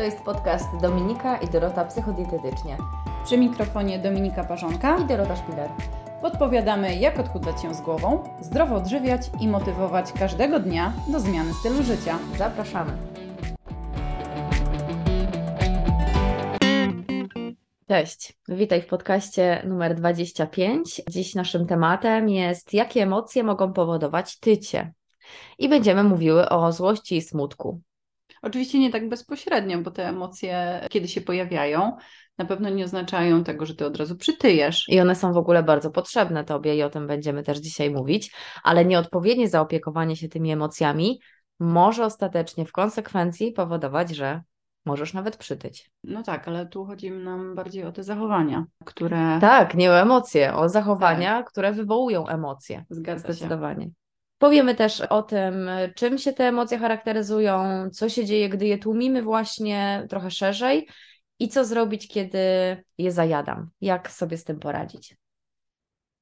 To jest podcast Dominika i Dorota Psychodietetycznie. Przy mikrofonie Dominika Parzonka i Dorota Szpiler. Podpowiadamy, jak odchudzać się z głową, zdrowo odżywiać i motywować każdego dnia do zmiany stylu życia. Zapraszamy. Cześć, witaj w podcaście numer 25. Dziś naszym tematem jest, jakie emocje mogą powodować tycie. I będziemy mówiły o złości i smutku. Oczywiście nie tak bezpośrednio, bo te emocje, kiedy się pojawiają, na pewno nie oznaczają tego, że ty od razu przytyjesz. I one są w ogóle bardzo potrzebne tobie i o tym będziemy też dzisiaj mówić, ale nieodpowiednie zaopiekowanie się tymi emocjami może ostatecznie w konsekwencji powodować, że możesz nawet przytyć. No tak, ale tu chodzi nam bardziej o te zachowania, które. Tak, nie o emocje, o zachowania, tak. które wywołują emocje. Zgadza Zdecydowanie. Się. Powiemy też o tym, czym się te emocje charakteryzują, co się dzieje, gdy je tłumimy właśnie trochę szerzej i co zrobić, kiedy je zajadam, jak sobie z tym poradzić.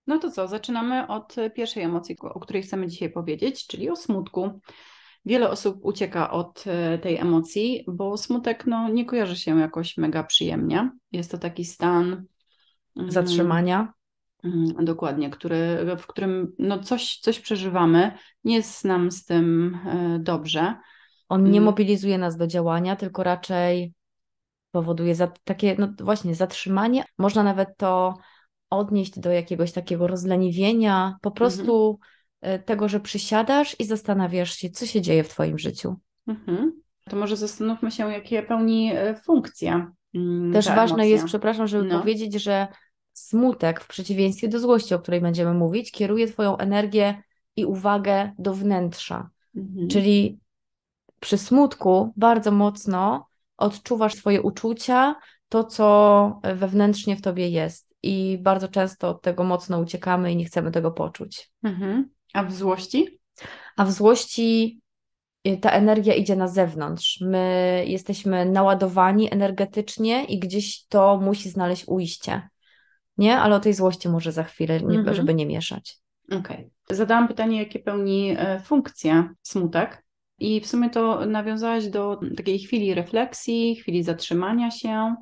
No to co, zaczynamy od pierwszej emocji, o której chcemy dzisiaj powiedzieć, czyli o smutku. Wiele osób ucieka od e, tej emocji, bo smutek no, nie kojarzy się jakoś mega przyjemnie. Jest to taki stan mm, zatrzymania. Mm, dokładnie, który, w którym no coś, coś przeżywamy, nie jest nam z tym e, dobrze. On nie mm. mobilizuje nas do działania, tylko raczej powoduje za, takie, no właśnie, zatrzymanie. Można nawet to odnieść do jakiegoś takiego rozleniwienia, po prostu mhm. tego, że przysiadasz i zastanawiasz się, co się dzieje w Twoim życiu. Mhm. To może zastanówmy się, jakie pełni e, funkcje. Mm, Też ważne jest, przepraszam, żeby no. powiedzieć, że smutek, w przeciwieństwie do złości, o której będziemy mówić, kieruje Twoją energię i uwagę do wnętrza. Mhm. Czyli przy smutku bardzo mocno odczuwasz swoje uczucia, to co wewnętrznie w Tobie jest. I bardzo często od tego mocno uciekamy i nie chcemy tego poczuć. Mhm. A w złości? A w złości y, ta energia idzie na zewnątrz. My jesteśmy naładowani energetycznie i gdzieś to musi znaleźć ujście nie? Ale o tej złości może za chwilę, nie, mhm. żeby nie mieszać. Okej. Okay. Zadałam pytanie, jakie pełni e, funkcję smutek. I w sumie to nawiązałaś do takiej chwili refleksji, chwili zatrzymania się,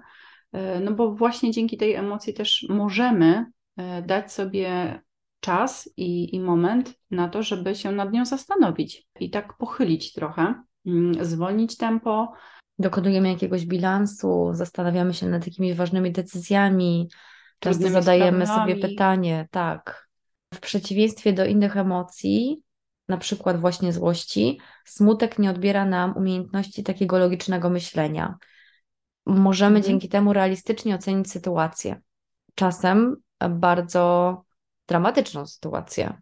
e, no bo właśnie dzięki tej emocji też możemy e, dać sobie czas i, i moment na to, żeby się nad nią zastanowić i tak pochylić trochę, mm, zwolnić tempo. Dokonujemy jakiegoś bilansu, zastanawiamy się nad jakimiś ważnymi decyzjami, Często zadajemy sobie pytanie, tak. W przeciwieństwie do innych emocji, na przykład właśnie złości, smutek nie odbiera nam umiejętności takiego logicznego myślenia. Możemy mhm. dzięki temu realistycznie ocenić sytuację. Czasem bardzo dramatyczną sytuację.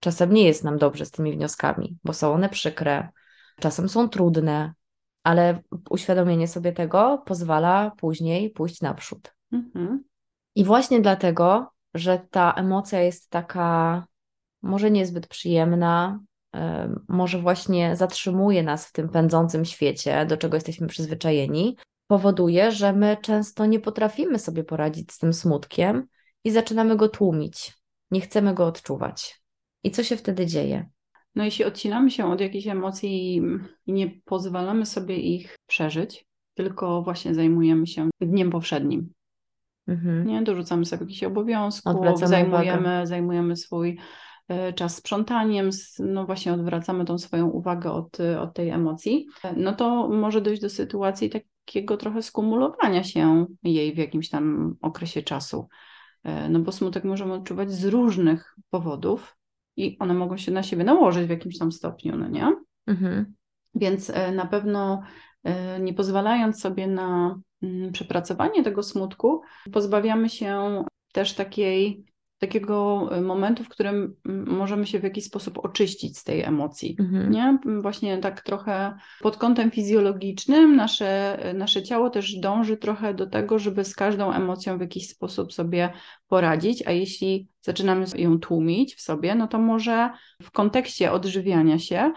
Czasem nie jest nam dobrze z tymi wnioskami, bo są one przykre, czasem są trudne, ale uświadomienie sobie tego pozwala później pójść naprzód. Mhm. I właśnie dlatego, że ta emocja jest taka może niezbyt przyjemna, może właśnie zatrzymuje nas w tym pędzącym świecie, do czego jesteśmy przyzwyczajeni, powoduje, że my często nie potrafimy sobie poradzić z tym smutkiem i zaczynamy go tłumić. Nie chcemy go odczuwać. I co się wtedy dzieje? No, jeśli odcinamy się od jakichś emocji i nie pozwalamy sobie ich przeżyć, tylko właśnie zajmujemy się dniem powszednim, Mhm. Nie? Dorzucamy sobie jakichś obowiązków, zajmujemy, zajmujemy swój e, czas sprzątaniem, no właśnie odwracamy tą swoją uwagę od, od tej emocji, no to może dojść do sytuacji takiego trochę skumulowania się jej w jakimś tam okresie czasu. E, no bo smutek możemy odczuwać z różnych powodów i one mogą się na siebie nałożyć w jakimś tam stopniu, no nie? Mhm. Więc e, na pewno nie pozwalając sobie na Mm, przepracowanie tego smutku, pozbawiamy się też takiej, takiego y, momentu, w którym mm, możemy się w jakiś sposób oczyścić z tej emocji. Mhm. Nie? Właśnie tak trochę pod kątem fizjologicznym nasze, nasze ciało też dąży trochę do tego, żeby z każdą emocją w jakiś sposób sobie poradzić, a jeśli zaczynamy ją tłumić w sobie, no to może w kontekście odżywiania się e,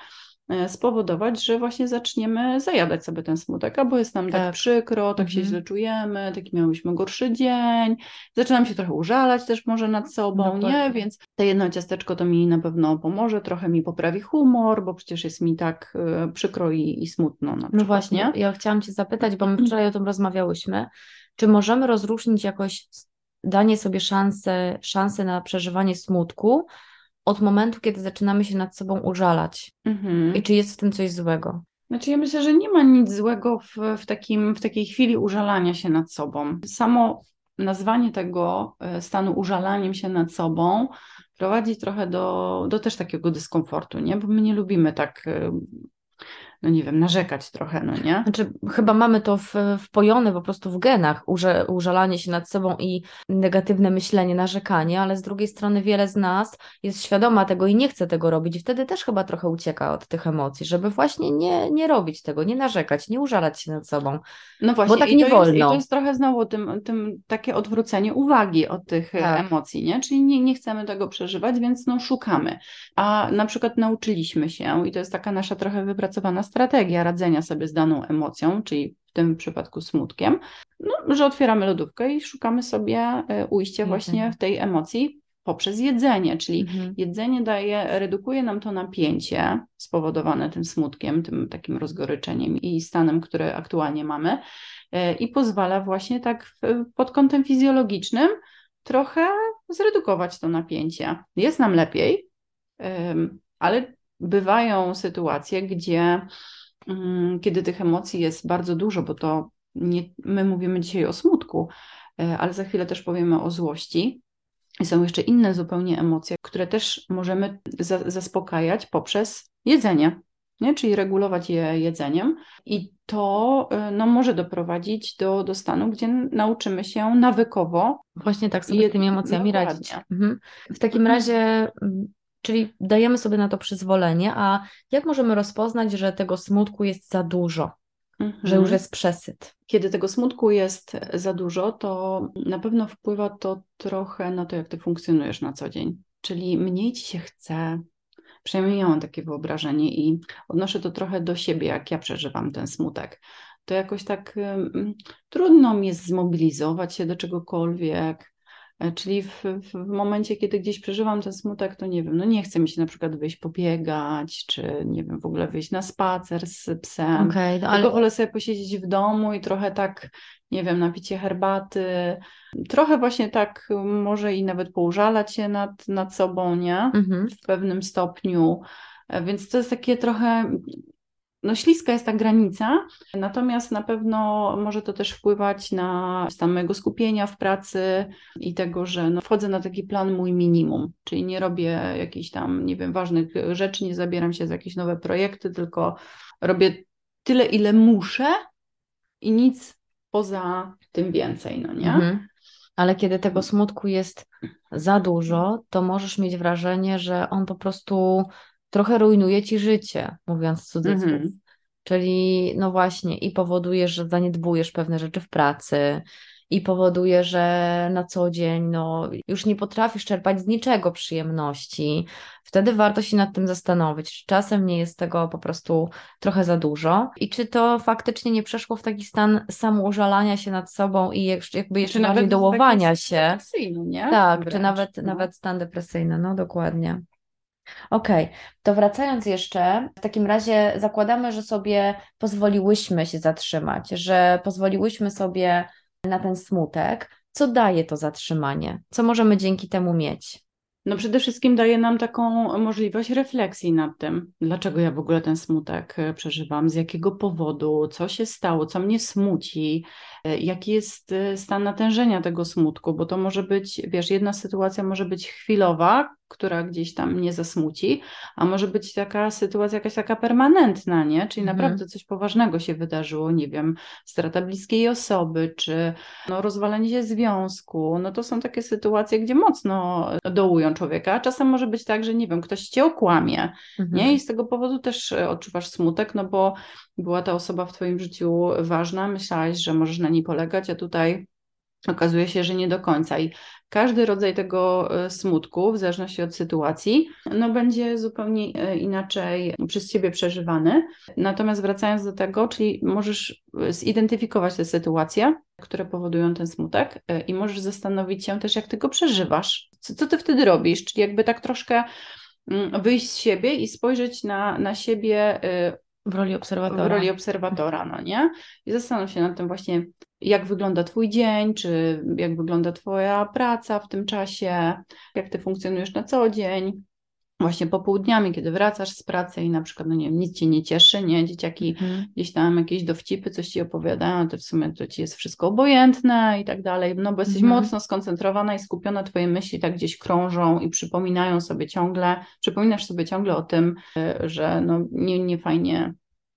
spowodować, że właśnie zaczniemy zajadać sobie ten smutek, albo jest nam tak, tak przykro, tak mhm. się źle czujemy, taki miałyśmy gorszy dzień, zaczynam się trochę użalać też może nad sobą, Dokładnie. nie? Więc to jedno ciasteczko to mi na pewno pomoże, trochę mi poprawi humor, bo przecież jest mi tak y, przykro i, i smutno. No właśnie, nie? ja chciałam Cię zapytać, bo my wczoraj o tym rozmawiałyśmy, czy możemy rozróżnić jakoś danie sobie szansę, szansę na przeżywanie smutku od momentu, kiedy zaczynamy się nad sobą użalać. Mhm. I czy jest w tym coś złego? Znaczy, ja myślę, że nie ma nic złego w, w, takim, w takiej chwili użalania się nad sobą. Samo nazwanie tego e, stanu użalaniem się nad sobą prowadzi trochę do, do też takiego dyskomfortu, nie? Bo my nie lubimy tak e, no nie wiem, narzekać trochę, no nie? Znaczy, chyba mamy to w, wpojone po prostu w genach, uże, użalanie się nad sobą i negatywne myślenie, narzekanie, ale z drugiej strony wiele z nas jest świadoma tego i nie chce tego robić i wtedy też chyba trochę ucieka od tych emocji, żeby właśnie nie, nie robić tego, nie narzekać, nie użalać się nad sobą. No właśnie, bo tak nie wolno. Jest, I to jest trochę znowu tym, tym takie odwrócenie uwagi od tych tak. emocji, nie? Czyli nie, nie chcemy tego przeżywać, więc no szukamy. A na przykład nauczyliśmy się i to jest taka nasza trochę wypracowana strategia radzenia sobie z daną emocją, czyli w tym przypadku smutkiem, no, że otwieramy lodówkę i szukamy sobie e, ujścia właśnie w tej emocji poprzez jedzenie, czyli mhm. jedzenie daje, redukuje nam to napięcie spowodowane tym smutkiem, tym takim rozgoryczeniem i stanem, który aktualnie mamy e, i pozwala właśnie tak pod kątem fizjologicznym trochę zredukować to napięcie. Jest nam lepiej, ale bywają sytuacje, gdzie mm, kiedy tych emocji jest bardzo dużo, bo to nie, my mówimy dzisiaj o smutku, e, ale za chwilę też powiemy o złości. I są jeszcze inne zupełnie emocje, które też możemy za, zaspokajać poprzez jedzenie, nie? czyli regulować je jedzeniem. I to e, no, może doprowadzić do, do stanu, gdzie nauczymy się nawykowo. Właśnie tak sobie z tymi emocjami radzić. Mhm. W takim razie Czyli dajemy sobie na to przyzwolenie, a jak możemy rozpoznać, że tego smutku jest za dużo, mhm. że już mhm. jest przesyt? Kiedy tego smutku jest za dużo, to na pewno wpływa to trochę na to, jak ty funkcjonujesz na co dzień. Czyli mniej ci się chce, przynajmniej ja mam takie wyobrażenie i odnoszę to trochę do siebie, jak ja przeżywam ten smutek. To jakoś tak um, trudno mi jest zmobilizować się do czegokolwiek, czyli w, w, momencie, kiedy gdzieś przeżywam ten smutek, to nie wiem, no nie chce mi się na przykład wyjść pobiegać, czy nie wiem, w ogóle wyjść na spacer z psem. Okay, no ale... Tylko wolę sobie posiedzieć w domu i trochę tak, nie wiem, napicie herbaty, trochę właśnie tak może i nawet poużalać się nad, nad sobą, nie? Mhm. W pewnym stopniu. E, więc to jest takie trochę no śliska jest ta granica, natomiast na pewno może to też wpływać na stan mojego skupienia w pracy i tego, że no wchodzę na taki plan mój minimum, czyli nie robię jakichś tam, nie wiem, ważnych rzeczy, nie zabieram się za jakieś nowe projekty, tylko robię tyle, ile muszę i nic poza tym więcej, no nie? Mhm. Ale kiedy tego smutku jest za dużo, to możesz mieć wrażenie, że on po prostu trochę rujnuje ci życie, mówiąc cudzysłów. Mm -hmm. Czyli no właśnie i powoduje, że zaniedbujesz pewne rzeczy w pracy i powoduje, że na co dzień no, już nie potrafisz czerpać z niczego przyjemności. Wtedy warto się nad tym zastanowić, czy czasem nie jest tego po prostu trochę za dużo i czy to faktycznie nie przeszło w taki stan samoużalania się nad sobą i jakby jeszcze bardziej dołowania się. Nie? Tak, Wręcz, czy nawet, no. nawet stan depresyjny, no dokładnie. Okej, okay. to wracając jeszcze, w takim razie zakładamy, że sobie pozwoliłyśmy się zatrzymać, że pozwoliłyśmy sobie na ten smutek. Co daje to zatrzymanie? Co możemy dzięki temu mieć? No przede wszystkim daje nam taką możliwość refleksji nad tym, dlaczego ja w ogóle ten smutek e, przeżywam, z jakiego powodu, co się stało, co mnie smuci, e, jaki jest e, stan natężenia tego smutku, bo to może być, wiesz, jedna sytuacja może być chwilowa, która gdzieś tam mnie zasmuci, a może być taka sytuacja jakaś taka permanentna, nie? Czyli mhm. naprawdę coś poważnego się wydarzyło, nie wiem, strata bliskiej osoby, czy no, rozwalenie się związku. No to są takie sytuacje, gdzie mocno dołują człowieka. Czasem może być tak, że nie wiem, ktoś cię okłamie, mhm. nie? I z tego powodu też odczuwasz smutek, no bo była ta osoba w twoim życiu ważna, myślałaś, że możesz na niej polegać, a tutaj Okazuje się, że nie do końca. I każdy rodzaj tego e, smutku, w zależności od sytuacji, no będzie zupełnie e, inaczej przez ciebie przeżywany. Natomiast wracając do tego, czyli możesz e, zidentyfikować te sytuacje, które powodują ten smutek, i możesz zastanowić się też, jak ty go przeżywasz. Co, co ty wtedy robisz? Czyli jakby tak troszkę mm, wyjść z siebie i spojrzeć na, na siebie w roli obserwatora. W roli obserwatora, no nie? I zastanów się nad tym właśnie, jak wygląda Twój dzień, czy jak wygląda Twoja praca w tym czasie, jak Ty funkcjonujesz na co dzień. Właśnie popołudniami, kiedy wracasz z pracy i na przykład, no nie wiem, nic cię nie cieszy, nie? Dzieciaki mhm. gdzieś tam jakieś dowcipy, coś ci opowiadają, to w sumie to ci jest wszystko obojętne i tak dalej, no bo jesteś mhm. mocno skoncentrowana i skupiona, twoje myśli tak gdzieś krążą i przypominają sobie ciągle, przypominasz sobie ciągle o tym, e, że no nie, nie fajnie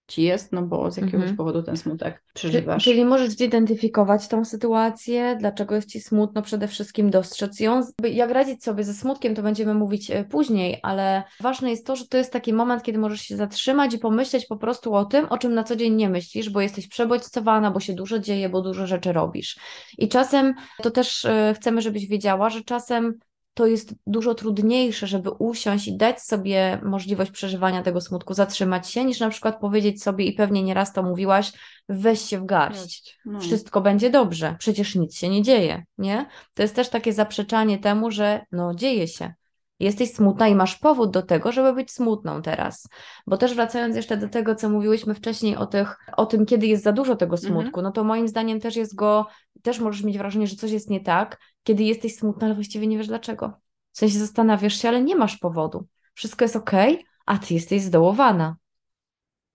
ci jest, no bo z jakiegoś mhm. powodu ten smutek przeżywasz. Czyli możesz zidentyfikować tą sytuację, dlaczego jest ci smutno, przede wszystkim dostrzec ją. Jak radzić sobie ze smutkiem, to będziemy mówić e, później, ale ważne jest to, że to jest taki moment, kiedy możesz się zatrzymać i pomyśleć po prostu o tym, o czym na co dzień nie myślisz, bo jesteś przebodźcowana, bo się dużo dzieje, bo dużo rzeczy robisz. I czasem to też e, chcemy, żebyś wiedziała, że czasem to jest dużo trudniejsze, żeby usiąść i dać sobie możliwość przeżywania tego smutku, zatrzymać się, niż na przykład powiedzieć sobie, i pewnie nieraz to mówiłaś, weź się w garść, no. wszystko będzie dobrze, przecież nic się nie dzieje, nie? To jest też takie zaprzeczanie temu, że no dzieje się. Jesteś smutna i masz powód do tego, żeby być smutną teraz. Bo też wracając jeszcze do tego, co mówiłyśmy wcześniej o, tych, o tym, kiedy jest za dużo tego mhm. smutku, no to moim zdaniem też jest go, też możesz mieć wrażenie, że coś jest nie tak, kiedy jesteś smutna, ale właściwie nie wiesz dlaczego. W sensie zastanawiasz się, ale nie masz powodu. Wszystko jest ok, a ty jesteś zdołowana.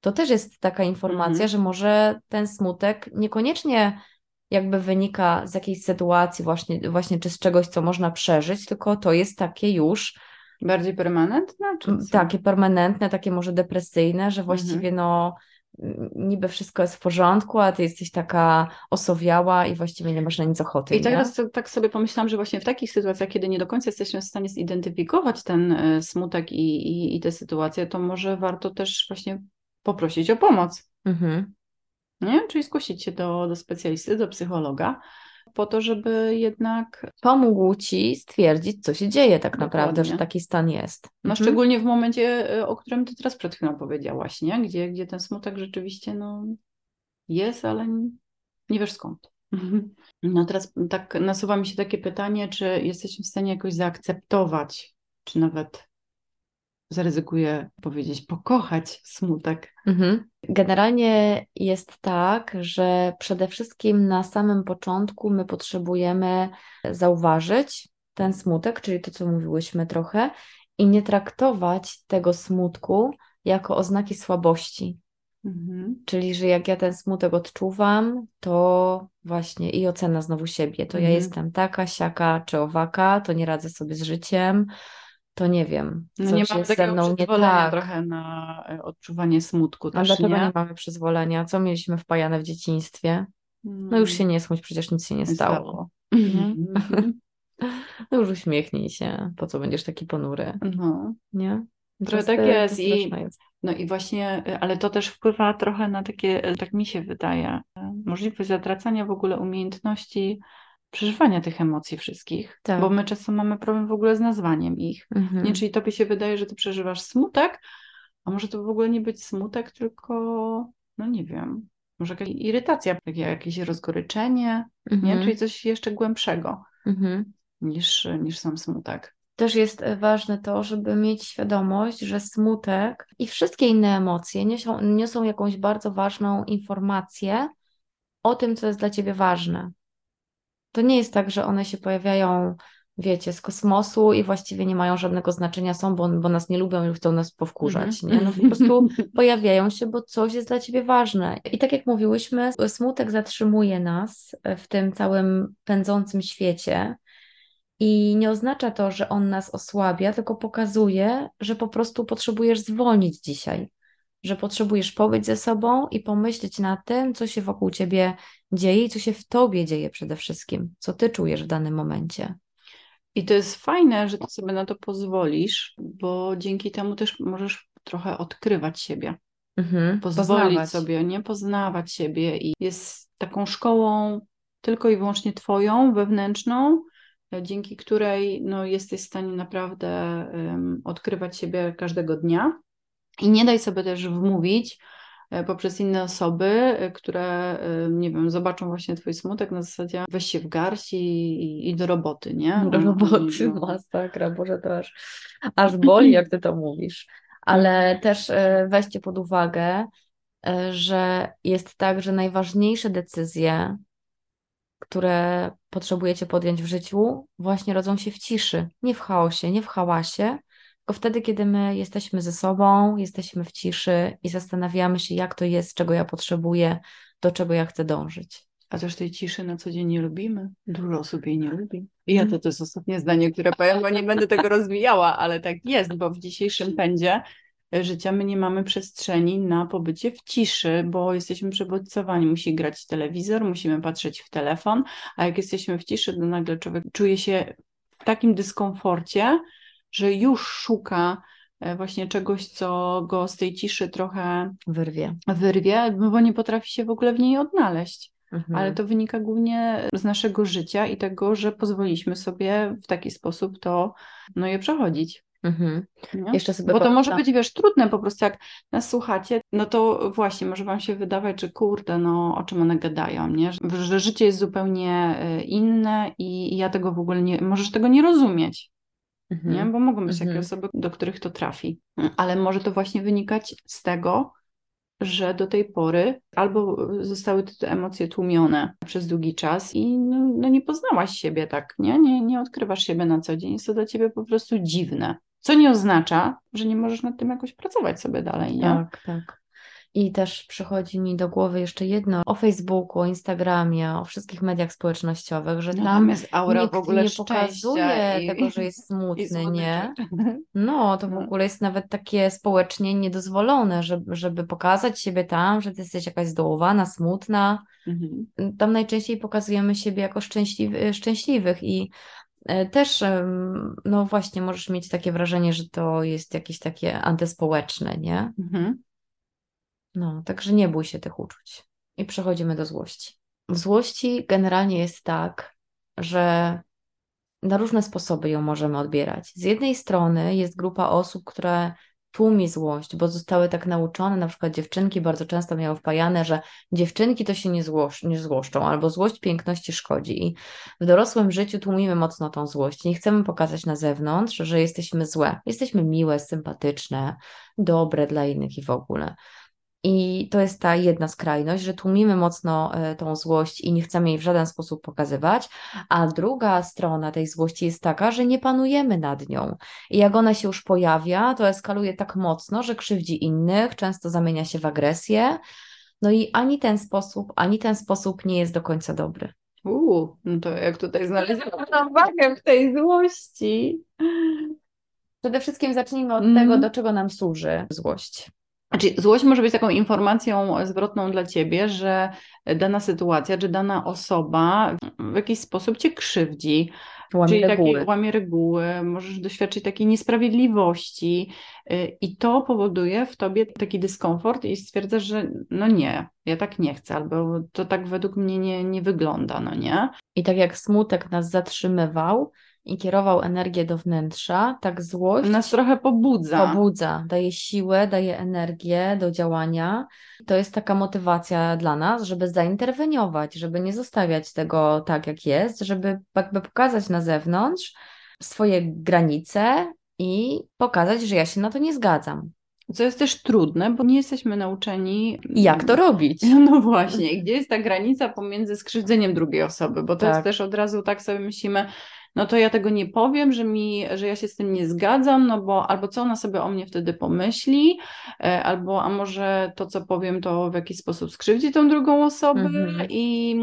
To też jest taka informacja, mhm. że może ten smutek niekoniecznie jakby wynika z jakiejś sytuacji właśnie, właśnie czy z czegoś, co można przeżyć, tylko to jest takie już bardziej permanentne? Czy takie permanentne, takie może depresyjne, że właściwie mhm. no niby wszystko jest w porządku, a ty jesteś taka osowiała i właściwie nie masz na nic ochoty. I teraz tak sobie pomyślałam, że właśnie w takich sytuacjach, kiedy nie do końca jesteśmy w stanie zidentyfikować ten e, smutek i, i, i tę sytuację, to może warto też właśnie poprosić o pomoc. Mhm nie? czyli zgłosić się do, do specjalisty, do psychologa, po to, żeby jednak pomógł ci stwierdzić, co się dzieje tak Dokładnie. naprawdę, że taki stan jest. No mhm. szczególnie w momencie, y, o którym ty teraz przed chwilą powiedziałaś, nie? Gdzie, gdzie ten smutek rzeczywiście no, jest, ale nie wiesz skąd. No teraz tak nasuwa mi się takie pytanie, czy jesteśmy w stanie jakoś zaakceptować, czy nawet zaryzykuję powiedzieć, pokochać smutek. Mhm. Generalnie jest tak, że przede wszystkim na samym początku my potrzebujemy zauważyć ten smutek, czyli to, co mówiłyśmy trochę, i nie traktować tego smutku jako oznaki słabości. Mhm. Czyli, że jak ja ten smutek odczuwam, to właśnie i ocena znowu siebie, to mhm. ja jestem taka, siaka czy owaka, to nie radzę sobie z życiem, to nie wiem, no nie mam ze mną nie tak. trochę na e, odczuwanie smutku A dlaczego nie? nie mamy przyzwolenia? Co mieliśmy wpajane w dzieciństwie? No już się mm. nie smuć, przecież nic się nie stało. stało. no już uśmiechnij się, po co będziesz taki ponury, no. nie? Trochę tak jest i, jest. no i właśnie, e, ale to też wpływa trochę na takie, e, tak mi się wydaje, możliwość zatracania w ogóle umiejętności przeżywania tych emocji wszystkich, tak. bo my często mamy problem w ogóle z nazwaniem ich. Mhm. Nie, czyli tobie się wydaje, że ty przeżywasz smutek, a może to w ogóle nie być smutek, tylko, no nie wiem, może jakaś irytacja, jakieś rozgoryczenie, mhm. nie? czyli coś jeszcze głębszego mhm. niż, niż sam smutek. Też jest ważne to, żeby mieć świadomość, że smutek i wszystkie inne emocje niosą, niosą jakąś bardzo ważną informację o tym, co jest dla ciebie ważne. To nie jest tak, że one się pojawiają, wiecie, z kosmosu i właściwie nie mają żadnego znaczenia, są, bo, bo nas nie lubią i chcą nas powkurzać. -hmm. Nie? No po prostu pojawiają się, bo coś jest dla ciebie ważne. I tak jak mówiłyśmy, smutek zatrzymuje nas w tym całym pędzącym świecie. I nie oznacza to, że on nas osłabia, tylko pokazuje, że po prostu potrzebujesz zwolnić dzisiaj że potrzebujesz pobyć ze sobą i pomyśleć na tym, co się wokół ciebie dzieje i co się w tobie dzieje przede wszystkim, co ty czujesz w danym momencie. I to jest fajne, że ty sobie na to pozwolisz, bo dzięki temu też możesz trochę odkrywać siebie. Mhm, pozwolić poznawać. sobie, nie poznawać siebie i jest taką szkołą tylko i wyłącznie Twoją, wewnętrzną, dzięki której no, jesteś w stanie naprawdę um, odkrywać siebie każdego dnia. I nie daj sobie też wmówić, poprzez inne osoby, e, które, e, nie wiem, zobaczą właśnie twój smutek na zasadzie weź się w garść i, i do roboty, nie? Do roboty, no. masakra, Boże, to aż, aż boli, jak ty to mówisz. Ale też weźcie pod uwagę, że jest tak, że najważniejsze decyzje, które potrzebujecie podjąć w życiu, właśnie rodzą się w ciszy, nie w chaosie, nie w hałasie, tylko wtedy, kiedy my jesteśmy ze sobą, jesteśmy w ciszy i zastanawiamy się, jak to jest, czego ja potrzebuję, do czego ja chcę dążyć. A też tej ciszy na co dzień nie lubimy. Dużo osób jej nie lubi. I ja to, to jest ostatnie zdanie, które powiem, bo nie będę tego rozwijała, ale tak jest, bo w dzisiejszym pędzie życia my nie mamy przestrzeni na pobycie w ciszy, bo jesteśmy przebodźcowani. Musi grać telewizor, musimy patrzeć w telefon, a jak jesteśmy w ciszy, to nagle człowiek czuje się w takim dyskomforcie, że już szuka e, właśnie czegoś, co go z tej ciszy trochę wyrwie, wyrwie bo nie potrafi się w ogóle w niej odnaleźć. Mhm. Ale to wynika głównie z naszego życia i tego, że pozwoliliśmy sobie w taki sposób to no, je przechodzić. Mhm. Jeszcze sobie Bo to może być, wiesz, trudne po prostu, jak nas słuchacie, no to właśnie może wam się wydawać, że kurde, no o czym one gadają, nie? Że życie jest zupełnie e, inne i ja tego w ogóle nie, możesz tego nie rozumieć mhm. nie? bo mogą być mhm. takie osoby, do których to trafi. Ale może to właśnie wynikać z tego, że do tej pory albo zostały te emocje tłumione przez długi czas i no, no, nie poznałaś siebie tak, nie? nie? Nie odkrywasz siebie na co dzień. Jest to dla ciebie po prostu dziwne. Co nie oznacza, że nie możesz nad tym jakoś pracować sobie dalej, nie? Tak, tak. I też przychodzi mi do głowy jeszcze jedno o Facebooku, o Instagramie, o wszystkich mediach społecznościowych, że no, tam jest aura nikt w ogóle nie pokazuje i, tego, że jest smutny, nie? No, to w no. ogóle jest nawet takie społecznie niedozwolone, żeby, żeby pokazać siebie tam, że ty jesteś jakaś zdołowana, smutna. Mhm. Tam najczęściej pokazujemy siebie jako szczęśliwy, szczęśliwych i e, też, no właśnie, możesz mieć takie wrażenie, że to jest jakieś takie antyspołeczne, nie? Mhm. No, także nie bój się tych uczuć. I przechodzimy do złości. W złości generalnie jest tak, że na różne sposoby ją możemy odbierać. Z jednej strony jest grupa osób, które tłumi złość, bo zostały tak nauczone, na przykład dziewczynki bardzo często miały wpajane, że dziewczynki to się nie, złosz, nie złoszczą, albo złość piękności szkodzi. I w dorosłym życiu tłumimy mocno tą złość. Nie chcemy pokazać na zewnątrz, że jesteśmy złe. Jesteśmy miłe, sympatyczne, dobre dla innych i w ogóle. I to jest ta jedna skrajność, że tłumimy mocno e, tą złość i nie chcemy jej w żaden sposób pokazywać, a druga strona tej złości jest taka, że nie panujemy nad nią. I jak ona się już pojawia, to eskaluje tak mocno, że krzywdzi innych, często zamienia się w agresję. No i ani ten sposób, ani ten sposób nie jest do końca dobry. Uuu, no to jak tutaj znaleźliśmy wagę w tej złości. Przede wszystkim zacznijmy od mm. tego, do czego nam służy złość. Znaczy, złość może być taką informacją zwrotną dla ciebie, że dana sytuacja, czy dana osoba w jakiś sposób cię krzywdzi. Łamie czyli reguły. Takie, łamie reguły, możesz doświadczyć takiej niesprawiedliwości y, i to powoduje w tobie taki dyskomfort i stwierdzasz, że no nie, ja tak nie chcę, albo to tak według mnie nie, nie wygląda, no nie? I tak jak smutek nas zatrzymywał, i kierował energię do wnętrza, tak złość nas trochę pobudza. Pobudza, daje siłę, daje energię do działania. To jest taka motywacja dla nas, żeby zainterweniować, żeby nie zostawiać tego tak, jak jest, żeby jakby pokazać na zewnątrz swoje granice i pokazać, że ja się na to nie zgadzam. Co jest też trudne, bo nie jesteśmy nauczeni. Jak to robić? No właśnie, gdzie jest ta granica pomiędzy skrzywdzeniem drugiej osoby, bo to tak. jest też od razu tak sobie myślimy, no to ja tego nie powiem, że, mi, że ja się z tym nie zgadzam, no bo albo co ona sobie o mnie wtedy pomyśli, e, albo a może to, co powiem, to w jakiś sposób skrzywdzi tą drugą osobę mhm. i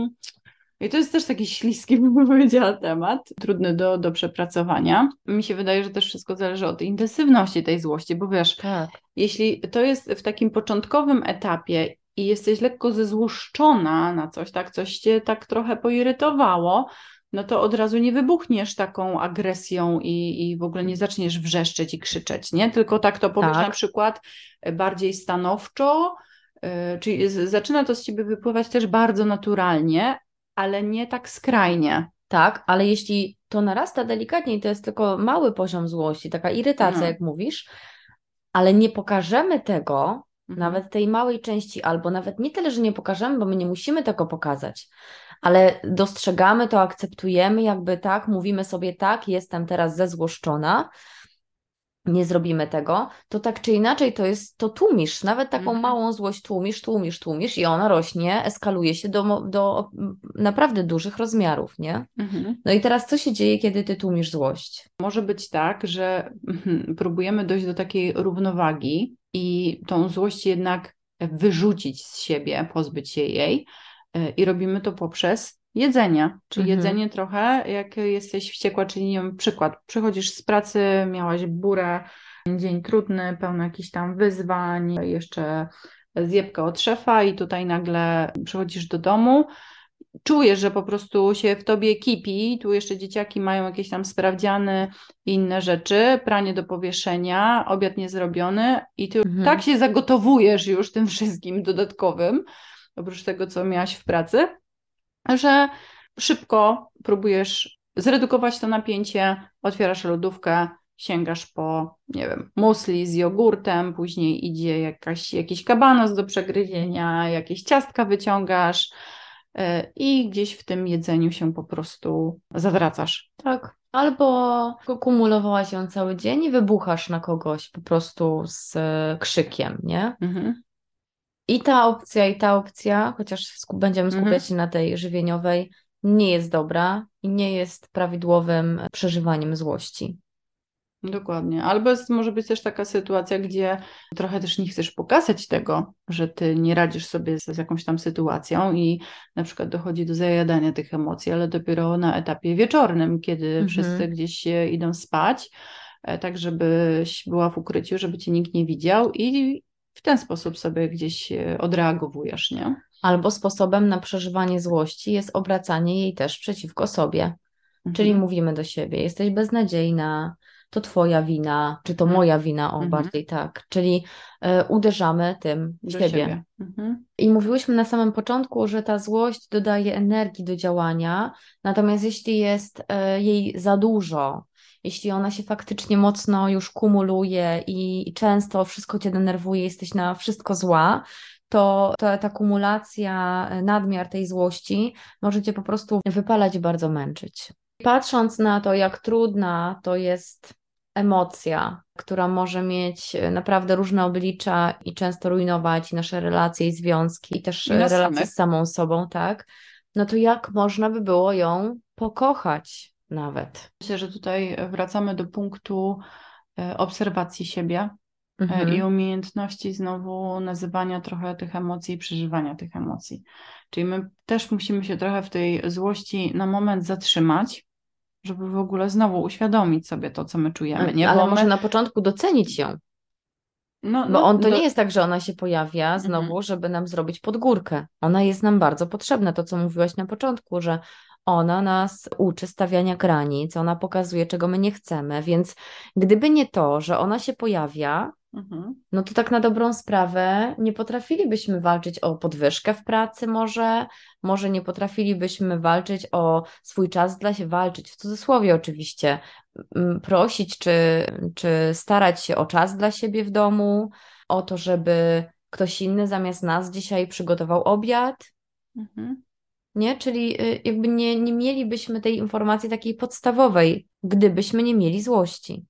i to jest też taki śliski, bym powiedziała, temat, trudny do, do przepracowania. Mi się wydaje, że też wszystko zależy od intensywności tej złości, bo wiesz, tak. jeśli to jest w takim początkowym etapie i jesteś lekko zezłoszczona na coś, tak, coś cię tak trochę poirytowało, no to od razu nie wybuchniesz taką agresją i, i w ogóle nie zaczniesz wrzeszczeć i krzyczeć, nie? Tylko tak to powiesz tak. na przykład e, bardziej stanowczo, yy, czyli zaczyna to z ciebie wypływać też bardzo naturalnie, ale nie tak skrajnie. Tak, ale jeśli to narasta delikatnie i to jest tylko mały poziom złości, taka irytacja, no. jak mówisz, ale nie pokażemy tego, mhm. nawet tej małej części, albo nawet nie tyle, że nie pokażemy, bo my nie musimy tego pokazać, ale dostrzegamy to, akceptujemy, jakby tak, mówimy sobie tak, jestem teraz zezłoszczona, nie zrobimy tego, to tak czy inaczej to jest, to tłumisz, nawet taką mhm. małą złość tłumisz, tłumisz, tłumisz i ona rośnie, eskaluje się do, do naprawdę dużych rozmiarów, nie? Mhm. No i teraz co się dzieje, kiedy ty tłumisz złość? Może być tak, że próbujemy dojść do takiej równowagi i tą złość jednak wyrzucić z siebie, pozbyć się jej i robimy to poprzez jedzenie, czyli mhm. jedzenie trochę, jak jesteś wściekła, czyli nie wiem, przykład, przychodzisz z pracy, miałaś burę, dzień trudny, pełny jakichś tam wyzwań, jeszcze zjebka od szefa i tutaj nagle przychodzisz do domu, czujesz, że po prostu się w tobie kipi, tu jeszcze dzieciaki mają jakieś tam sprawdziany i inne rzeczy, pranie do powieszenia, obiad niezrobiony i ty mhm. tak się zagotowujesz już tym wszystkim dodatkowym, oprócz tego, co miałaś w pracy, że szybko próbujesz zredukować to napięcie, otwierasz lodówkę, sięgasz po, nie wiem, musli z jogurtem, później idzie jakaś, jakiś kabanos do przegryzienia, jakieś ciastka wyciągasz yy, i gdzieś w tym jedzeniu się po prostu zawracasz. Tak. Albo kumulowałaś ją cały dzień i wybuchasz na kogoś po prostu z krzykiem, nie? Mhm. I ta opcja, i ta opcja, chociaż będziemy mhm. skupiać się na tej żywieniowej, nie jest dobra i nie jest prawidłowym przeżywaniem złości. Dokładnie. Albo jest, może być też taka sytuacja, gdzie trochę też nie chcesz pokazać tego, że ty nie radzisz sobie z, z, jakąś tam sytuacją i na przykład dochodzi do zajadania tych emocji, ale dopiero na etapie wieczornym, kiedy mhm. wszyscy gdzieś idą spać, e, tak żebyś była w ukryciu, żeby cię nikt nie widział i w ten sposób sobie gdzieś e, odreagowujesz, nie? Albo sposobem na przeżywanie złości jest obracanie jej też przeciwko sobie. Mhm. Czyli mówimy do siebie: jesteś beznadziejna, to twoja wina, czy to mhm. moja wina, o mhm. bardziej tak. Czyli y, uderzamy tym w siebie. siebie. Mhm. I mówiłyśmy na samym początku, że ta złość dodaje energii do działania, natomiast jeśli jest y, jej za dużo, jeśli ona się faktycznie mocno już kumuluje i, często wszystko cię denerwuje, jesteś na wszystko zła, to ta, ta kumulacja, nadmiar tej złości może cię po prostu wypalać i bardzo męczyć. Patrząc na to, jak trudna to jest emocja, która może mieć naprawdę różne oblicza i często rujnować nasze relacje i związki, i też I relacje samych. z samą sobą, tak? No to jak można by było ją pokochać? Nawet. Myślę, że tutaj wracamy do punktu e, obserwacji siebie e, mhm. i umiejętności znowu nazywania trochę tych emocji i przeżywania tych emocji. Czyli my też musimy się trochę w tej złości na moment zatrzymać, żeby w ogóle znowu uświadomić sobie to, co my czujemy. Nie? Ale Bo może my... na początku docenić ją. No, Bo no, on to do... nie jest tak, że ona się pojawia mhm. znowu, żeby nam zrobić podgórkę. Ona jest nam bardzo potrzebna, to co mówiłaś na początku, że ona nas uczy stawiania granic, ona pokazuje, czego my nie chcemy, więc gdyby nie to, że ona się pojawia, mhm. no to tak na dobrą sprawę nie potrafilibyśmy walczyć o podwyżkę w pracy może, może nie potrafilibyśmy walczyć o swój czas dla siebie, walczyć w cudzysłowie oczywiście, prosić czy, czy starać się o czas dla siebie w domu, o to, żeby ktoś inny zamiast nas dzisiaj przygotował obiad. Mhm nie? Czyli y, jakby nie, nie mielibyśmy tej informacji takiej podstawowej, gdybyśmy nie mieli złości.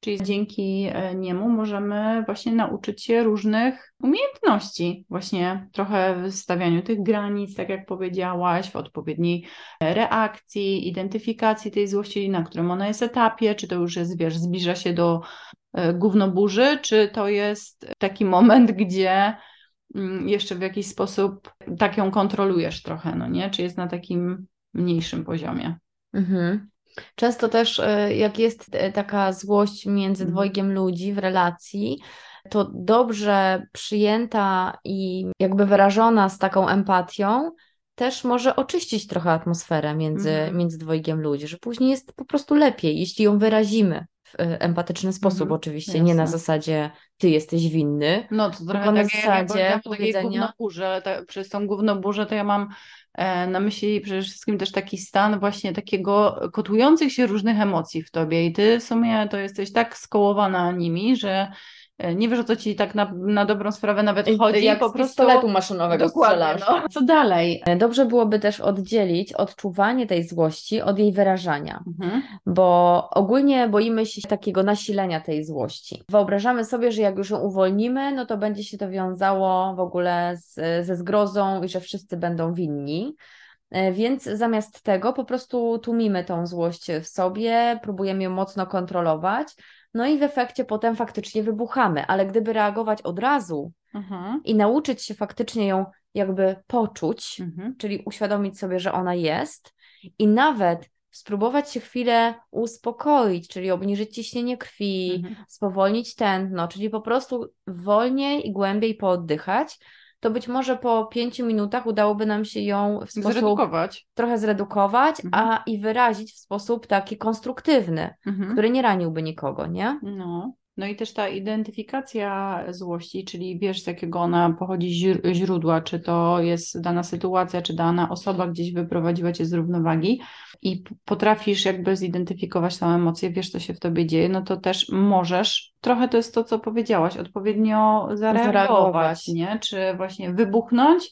Czyli dzięki e, niemu możemy właśnie nauczyć się różnych umiejętności, właśnie trochę w stawianiu tych granic, tak jak powiedziałaś, w odpowiedniej reakcji, identyfikacji tej złości, na którym ona jest etapie, czy to już jest, wiesz, zbliża się do e, gównoburzy, czy to jest taki moment, gdzie jeszcze w jakiś sposób tak ją kontrolujesz trochę, no nie? Czy jest na takim mniejszym poziomie. Mhm. Często też, e, jak jest e, taka złość między mhm. dwojgiem ludzi w relacji, to dobrze przyjęta i jakby wyrażona z taką empatią, też może oczyścić trochę atmosferę między, mhm. między dwojgiem ludzi, że później jest po prostu lepiej, jeśli ją wyrazimy w empatyczny sposób, mhm. oczywiście, Jasne. nie na zasadzie ty jesteś winny. No to trochę na takie, zasadzie ja powiedzenia... ale ta, przez tą głównoburzę to ja mam e, na myśli przede wszystkim też taki stan właśnie takiego kotujących się różnych emocji w tobie i ty w sumie to jesteś tak skołowana nimi, że nie wiesz o co ci tak na, na dobrą sprawę nawet chodzi. Jak po prostu pistoletu maszynowego strzelasz. No. Co dalej? E, dobrze byłoby też oddzielić odczuwanie tej złości od jej wyrażania, mhm. bo ogólnie boimy się takiego nasilenia tej złości. Wyobrażamy sobie, że jak już ją uwolnimy, no to będzie się to wiązało w ogóle z, ze zgrozą i że wszyscy będą winni. E, więc zamiast tego po prostu tłumimy tą złość w sobie, próbujemy ją mocno kontrolować, no i w efekcie potem faktycznie wybuchamy, ale gdyby reagować od razu mhm. i nauczyć się faktycznie ją jakby poczuć, mhm. czyli uświadomić sobie, że ona jest i nawet spróbować się chwilę uspokoić, czyli obniżyć ciśnienie krwi, mhm. spowolnić tętno, czyli po prostu wolniej i głębiej pooddychać, to być może po pięciu minutach udałoby nam się ją w sposób zredukować. trochę zredukować, mhm. a i wyrazić w sposób taki konstruktywny, mhm. który nie raniłby nikogo, nie? No. No i też ta identyfikacja złości, czyli wiesz z jakiego ona pochodzi źródła, czy to jest dana sytuacja, czy dana osoba gdzieś wyprowadziła cię z równowagi i potrafisz jakby zidentyfikować tą emocję, wiesz co się w tobie dzieje, no to też możesz, trochę to jest to, co powiedziałaś, odpowiednio zareagować, zareagować. nie? Czy właśnie wybuchnąć,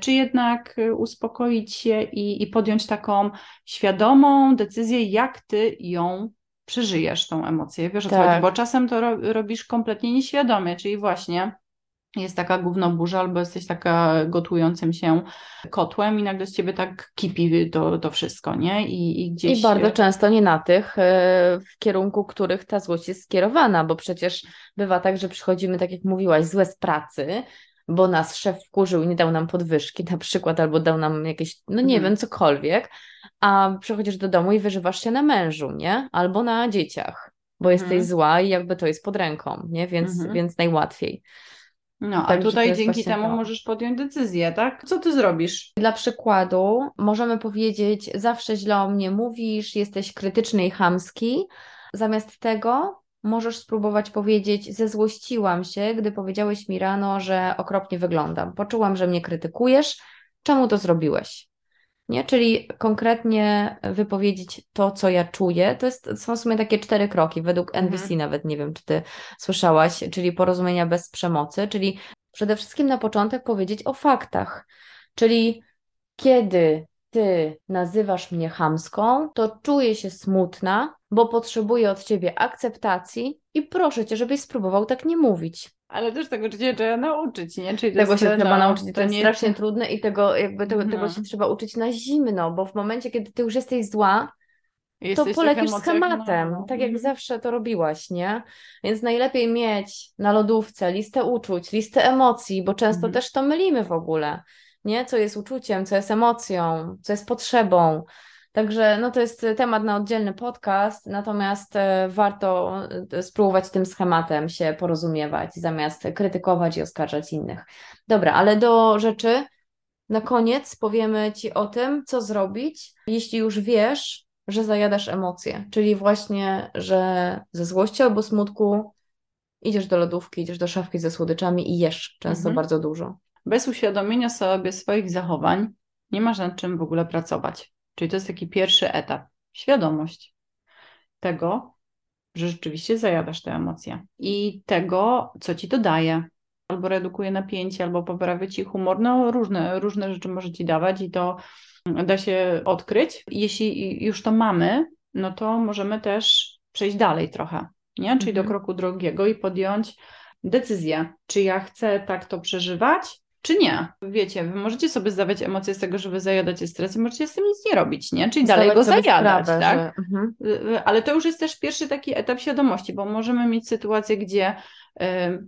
czy jednak uspokoić się i, i podjąć taką świadomą decyzję, jak ty ją przeżyjesz tą emocję, wiesz o co tak. chodzi, bo czasem to ro robisz kompletnie nieświadomie, czyli właśnie jest taka burza, albo jesteś taka gotującym się kotłem i nagle z ciebie tak kipi to, to wszystko, nie? I, I gdzieś... I bardzo często nie na tych, e, w kierunku których ta złość jest skierowana, bo przecież bywa tak, że przychodzimy, tak jak mówiłaś, złe z pracy, bo nas szef wkurzył i nie dał nam podwyżki na przykład, albo dał nam jakieś, no nie mhm. wiem, cokolwiek, a przychodzisz do domu i wyżywasz się na mężu, nie? Albo na dzieciach, bo jesteś mhm. zła i jakby to jest pod ręką, nie? Więc, mhm. więc najłatwiej. No, a tutaj dzięki temu to. możesz podjąć decyzję, tak? Co ty zrobisz? Dla przykładu możemy powiedzieć, zawsze źle o mnie mówisz, jesteś krytyczny i chamski. Zamiast tego możesz spróbować powiedzieć, zezłościłam się, gdy powiedziałeś mi rano, że okropnie wyglądam. Poczułam, że mnie krytykujesz. Czemu to zrobiłeś? Nie? Czyli konkretnie wypowiedzieć to, co ja czuję. To jest, są w sumie takie cztery kroki, według mhm. NVC nawet, nie wiem, czy ty słyszałaś, czyli porozumienia bez przemocy, czyli przede wszystkim na początek powiedzieć o faktach, czyli kiedy ty nazywasz mnie chamską, to czuję się smutna, bo potrzebuję od ciebie akceptacji i proszę cię, żebyś spróbował tak nie mówić. Ale też tego się trzeba nauczyć, nie? Czyli tego się trzeba no, nauczyć, to, to jest nie... strasznie trudne i tego, jakby tego, tego mhm. się trzeba uczyć na zimno, bo w momencie, kiedy ty już jesteś zła, Jesteś to polecisz schematem, no. tak jak mhm. zawsze to robiłaś, nie? Więc najlepiej mieć na lodówce listę uczuć, listę emocji, bo często mhm. też to mylimy w ogóle, nie? Co jest uczuciem, co jest emocją, co jest potrzebą. Także no to jest temat na oddzielny podcast, natomiast e, warto e, spróbować tym schematem się porozumiewać, zamiast krytykować i oskarżać innych. Dobra, ale do rzeczy. Na koniec powiemy Ci o tym, co zrobić, jeśli już wiesz, że zajadasz emocje, czyli właśnie, że ze złości albo smutku idziesz do lodówki, idziesz do szafki ze słodyczami i jesz często mhm. bardzo dużo. Bez uświadomienia sobie swoich zachowań nie masz nad czym w ogóle pracować. Czyli to jest taki pierwszy etap. Świadomość tego, że rzeczywiście zajadasz te emocje i tego, co ci to daje. Albo redukuje napięcie, albo poprawia ci humor. No, różne, różne rzeczy może ci dawać i to da się odkryć. Jeśli już to mamy, no to możemy też przejść dalej trochę, nie? Czyli mhm. do kroku drugiego i podjąć decyzję, czy ja chcę tak to przeżywać, czy nie. Wiecie, wy możecie sobie zdawać emocje z tego, że wy zajadacie stres i możecie z tym nic nie robić, nie? Czyli dalej go zajadać, sprawę, tak? Że... Mhm. Y, y, ale to już jest też pierwszy taki etap świadomości, bo możemy mieć sytuację, gdzie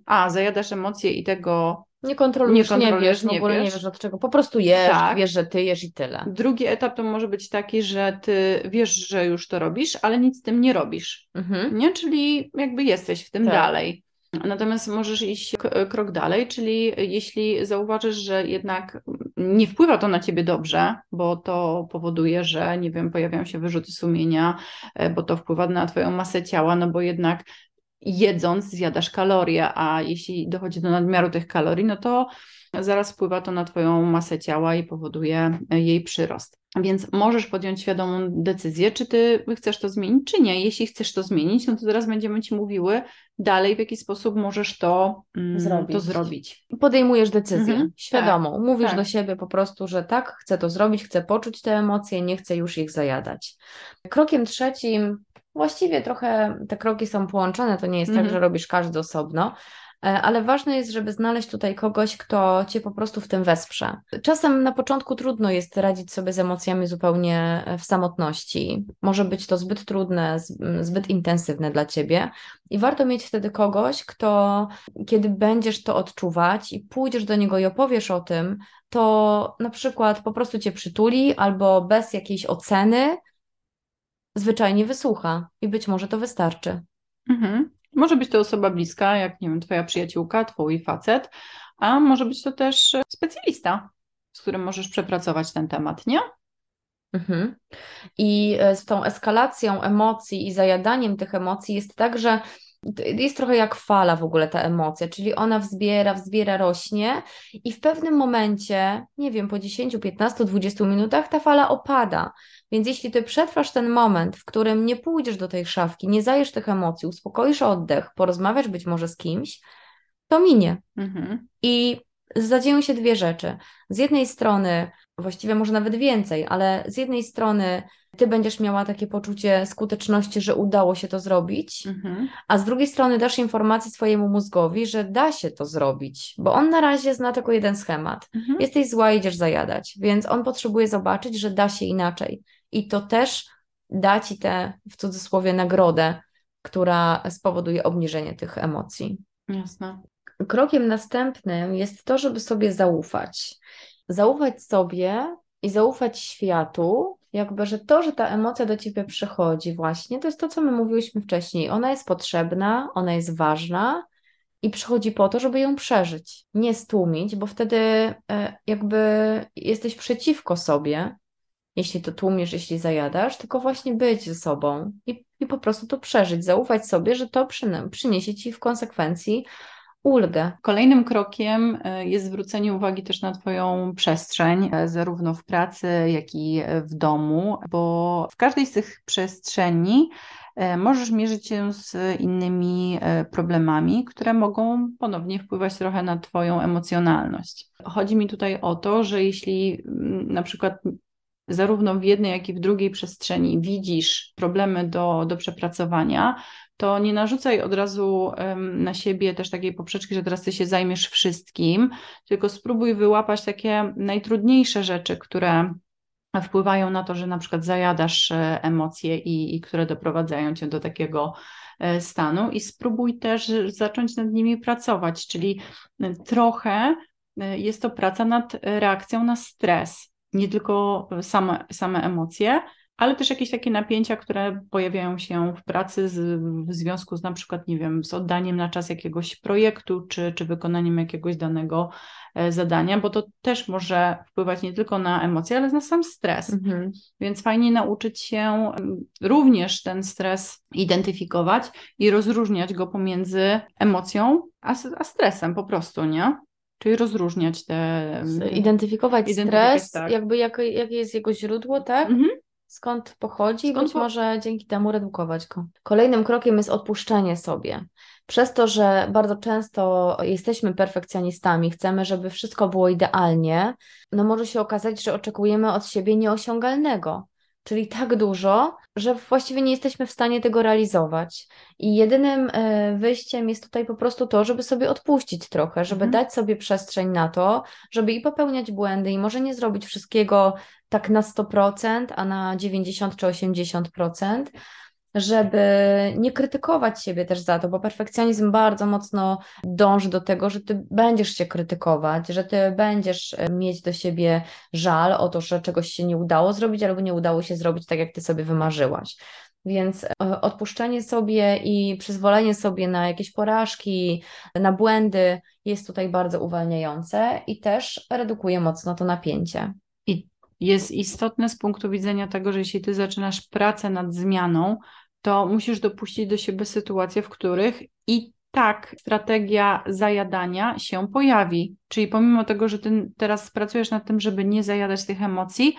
a, zajadasz emocje i tego nie kontrolujesz, nie, kontrolujesz, nie wiesz, w ogóle nie wiesz. nie wiesz od czego. Po prostu jesz, tak. wiesz, że ty jesz i tyle. Drugi etap to może być taki, że ty wiesz, że już to robisz, ale nic z tym nie robisz. Mhm. Nie? Czyli jakby jesteś w tym tak. dalej. Natomiast możesz iść krok dalej, czyli jeśli zauważysz, że jednak nie wpływa to na ciebie dobrze, bo to powoduje, że nie wiem, pojawiają się wyrzuty sumienia, e, bo to wpływa na twoją masę ciała, no bo jednak jedząc zjadasz kalorie, a jeśli dochodzi do nadmiaru tych kalorii, no to zaraz wpływa to na Twoją masę ciała i powoduje jej przyrost. Więc możesz podjąć świadomą decyzję, czy ty chcesz to zmienić, czy nie. Jeśli chcesz to zmienić, no to teraz będziemy ci mówiły dalej, w jaki sposób możesz to mm, zrobić. To zrobić. Podejmujesz decyzję mhm, świadomą. Tak, Mówisz tak. do siebie po prostu, że tak, chcę to zrobić, chcę poczuć te emocje, nie chcę już ich zajadać. Krokiem trzecim, właściwie trochę te kroki są połączone, to nie jest tak, mhm. tak, że robisz każdy osobno, ale ważne jest, żeby znaleźć tutaj kogoś, kto cię po prostu w tym wesprze. Czasem na początku trudno jest radzić sobie z emocjami zupełnie e, w samotności. Może być to zbyt trudne, zbyt intensywne dla ciebie i warto mieć wtedy kogoś, kto, kiedy będziesz to odczuwać i pójdziesz do niego i opowiesz o tym, to na przykład po prostu cię przytuli albo bez jakiejś oceny zwyczajnie wysłucha i być może to wystarczy. Mhm. Może być to osoba bliska, jak nie wiem, twoja przyjaciółka, twój facet, a może być to też specjalista, z którym możesz przepracować ten temat, nie? Mhm. I e, z tą eskalacją emocji i zajadaniem tych emocji jest tak, że jest trochę jak fala w ogóle ta emocja, czyli ona wzbiera, wzbiera, rośnie i w pewnym momencie, nie wiem, po 10, 15, 20 minutach ta fala opada. Więc jeśli ty przetrwasz ten moment, w którym nie pójdziesz do tej szafki, nie zajesz tych emocji, uspokoisz oddech, porozmawiasz być może z kimś, to minie. Mhm. I zadzieją się dwie rzeczy. Z jednej strony, właściwie może nawet więcej, ale z jednej strony ty będziesz miała takie poczucie skuteczności, że udało się to zrobić, mhm. a z drugiej strony dasz informację swojemu mózgowi, że da się to zrobić, bo on na razie zna tylko jeden schemat. Mhm. Jesteś zła, idziesz zajadać, więc on potrzebuje zobaczyć, że da się inaczej. I to też da ci tę, w cudzysłowie, nagrodę, która spowoduje obniżenie tych emocji. Jasne. Krokiem następnym jest to, żeby sobie zaufać. Zaufać sobie i zaufać światu, jakby, że to, że ta emocja do ciebie przychodzi, właśnie, to jest to, co my mówiłyśmy wcześniej. Ona jest potrzebna, ona jest ważna i przychodzi po to, żeby ją przeżyć, nie stłumić, bo wtedy e, jakby jesteś przeciwko sobie, jeśli to tłumisz, jeśli zajadasz, tylko właśnie być ze sobą i, i po prostu to przeżyć, zaufać sobie, że to przyniesie ci w konsekwencji ulgę. Kolejnym krokiem e, jest zwrócenie uwagi też na Twoją przestrzeń, e, zarówno w pracy, jak i w domu, bo w każdej z tych przestrzeni e, możesz mierzyć się z innymi problemami, które mogą ponownie wpływać trochę na Twoją emocjonalność. Chodzi mi tutaj o to, że jeśli mm, na przykład zarówno w jednej, jak i w drugiej przestrzeni widzisz problemy do, do przepracowania, to nie narzucaj od razu na siebie też takiej poprzeczki, że teraz ty się zajmiesz wszystkim, tylko spróbuj wyłapać takie najtrudniejsze rzeczy, które wpływają na to, że na przykład zajadasz e, emocje i, i które doprowadzają cię do takiego e, stanu. I spróbuj też zacząć nad nimi pracować, czyli e, trochę jest to praca nad reakcją na stres, nie tylko same, same emocje, ale też jakieś takie napięcia, które pojawiają się w pracy z, w związku z na przykład, nie wiem, z oddaniem na czas jakiegoś projektu, czy, czy wykonaniem jakiegoś danego e, zadania, bo to też może wpływać nie tylko na emocje, ale na sam stres. Mhm. Więc fajnie nauczyć się również ten stres identyfikować i rozróżniać go pomiędzy emocją a, a stresem po prostu, nie? Czyli rozróżniać te. Identyfikować, identyfikować stres, tak. jakby jakie jak jest jego źródło, tak? Mhm skąd pochodzi skąd być po... może dzięki temu redukować go. Kolejnym krokiem jest odpuszczenie sobie. Przez to, że bardzo często jesteśmy perfekcjonistami, chcemy, żeby wszystko było idealnie, no może się okazać, że oczekujemy od siebie nieosiągalnego czyli tak dużo, że właściwie nie jesteśmy w stanie tego realizować. I jedynym e, wyjściem jest tutaj po prostu to, żeby sobie odpuścić trochę, żeby mhm. dać sobie przestrzeń na to, żeby i popełniać błędy, i może nie zrobić wszystkiego tak na 100%, a na 90 czy 80%, żeby nie krytykować siebie też za to, bo perfekcjonizm bardzo mocno dąży do tego, że ty będziesz się krytykować, że ty będziesz e, mieć do siebie żal o to, że czegoś się nie udało zrobić, albo nie udało się zrobić tak, jak ty sobie wymarzyłaś. Więc e, odpuszczenie sobie i przyzwolenie sobie na jakieś porażki, na błędy jest tutaj bardzo uwalniające i też redukuje mocno to napięcie. I jest istotne z punktu widzenia tego, że jeśli ty zaczynasz pracę nad zmianą, to musisz dopuścić do siebie sytuacje, w których i tak strategia zajadania się pojawi. Czyli pomimo tego, że ty teraz pracujesz nad tym, żeby nie zajadać tych emocji,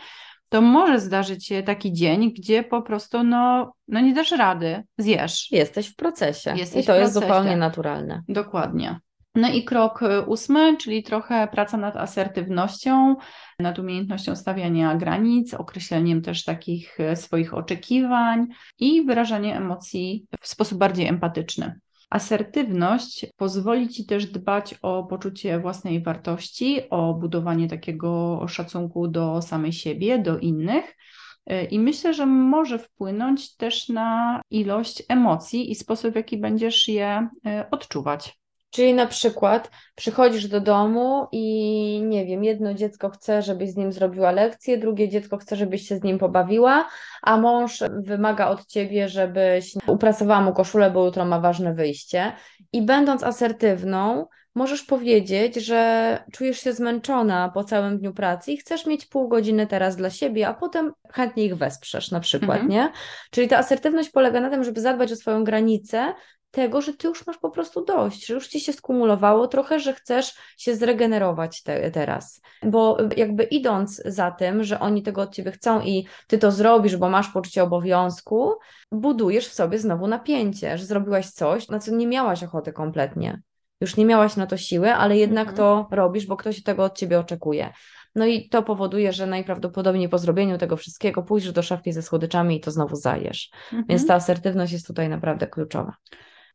to może zdarzyć się taki dzień, gdzie po prostu no, no nie dasz rady, zjesz. Jesteś w procesie. Jesteś I to jest zupełnie naturalne. Dokładnie. No i krok y, ósmy, czyli trochę praca nad asertywnością, nad umiejętnością stawiania granic, określeniem też takich y, swoich oczekiwań i wyrażanie emocji w sposób bardziej empatyczny. Asertywność pozwoli Ci też dbać o poczucie własnej wartości, o budowanie takiego szacunku do samej siebie, do innych. Y, I myślę, że może wpłynąć też na ilość emocji i sposób, w jaki będziesz je odczuwać. Czyli na przykład przychodzisz do domu i nie wiem, jedno dziecko chce, żebyś z nim zrobiła lekcję, drugie dziecko chce, żebyś się z nim pobawiła, a mąż wymaga od ciebie, żebyś uprasowała mu koszulę, bo jutro ma ważne wyjście. I będąc asertywną, możesz powiedzieć, że czujesz się zmęczona po całym dniu pracy i chcesz mieć pół godziny teraz dla siebie, a potem chętnie ich wesprzesz na przykład, mhm. nie? Czyli ta asertywność polega na tym, żeby zadbać o swoją granicę, tego, że ty już masz po prostu dość, że już ci się skumulowało trochę, że chcesz się zregenerować te, teraz. Bo jakby idąc za tym, że oni tego od ciebie chcą i ty to zrobisz, bo masz poczucie obowiązku, budujesz w sobie znowu napięcie, że zrobiłaś coś, na co nie miałaś ochoty kompletnie. Już nie miałaś na to siły, ale jednak mhm. to robisz, bo ktoś tego od ciebie oczekuje. No i to powoduje, że najprawdopodobniej po zrobieniu tego wszystkiego pójdziesz do szafki ze słodyczami i to znowu zajesz. Mhm. Więc ta asertywność jest tutaj naprawdę kluczowa.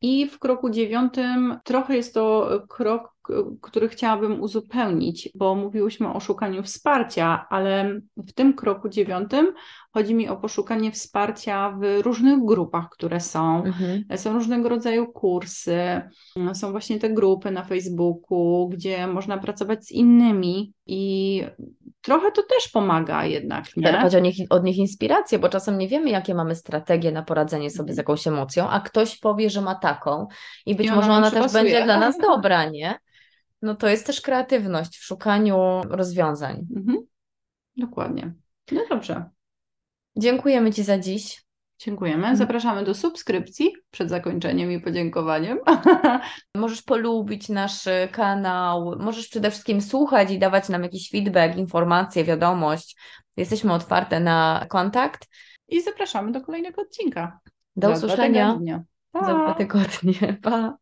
I w kroku dziewiątym trochę jest to krok, który chciałabym uzupełnić, bo mówiłyśmy o szukaniu wsparcia, ale w tym kroku dziewiątym chodzi mi o poszukanie wsparcia w różnych grupach, które są. Mhm. Są różnego rodzaju kursy, są właśnie te grupy na Facebooku, gdzie można pracować z innymi i trochę to też pomaga jednak. Nie? Czerpać od nich, od nich inspirację, bo czasem nie wiemy, jakie mamy strategie na poradzenie sobie z jakąś emocją, a ktoś powie, że ma taką i być I może ona też pasuje. będzie dla nas dobra, nie? No to jest też kreatywność w szukaniu rozwiązań. Mhm. Dokładnie. No dobrze. Dziękujemy Ci za dziś. Dziękujemy. Mhm. Zapraszamy do subskrypcji przed zakończeniem i podziękowaniem. Możesz polubić nasz kanał, możesz przede wszystkim słuchać i dawać nam jakiś feedback, informacje, wiadomość. Jesteśmy otwarte na kontakt. I zapraszamy do kolejnego odcinka. Do za usłyszenia. Dwa za dwa tygodnie. Pa.